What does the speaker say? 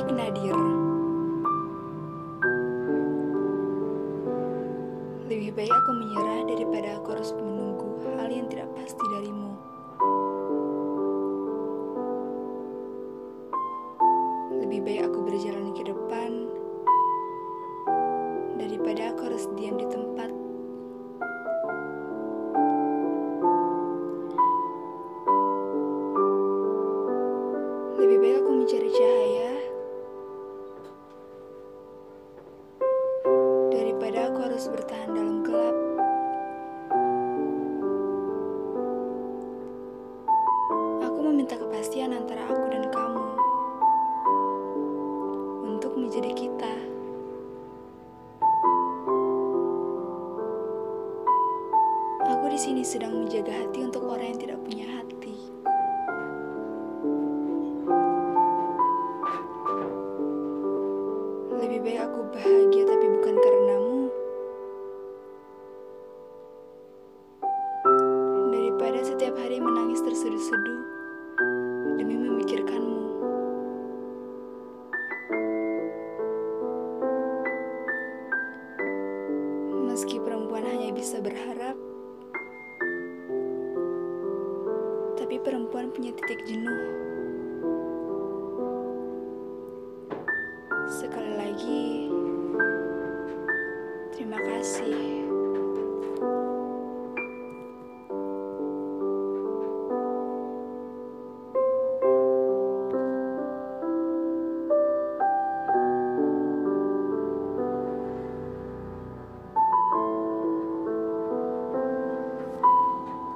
Malik Nadir Lebih baik aku menyerah daripada aku harus menunggu hal yang tidak pasti darimu. Lebih baik aku berjalan daripada aku harus bertahan dalam gelap. Aku meminta kepastian antara aku dan kamu untuk menjadi kita. Aku di sini sedang menjaga hati untuk orang yang tidak punya hati. Lebih baik aku bahagia tapi bukan karenamu setiap hari menangis terseduh-seduh Demi memikirkanmu Meski perempuan hanya bisa berharap Tapi perempuan punya titik jenuh Sekali lagi, terima kasih.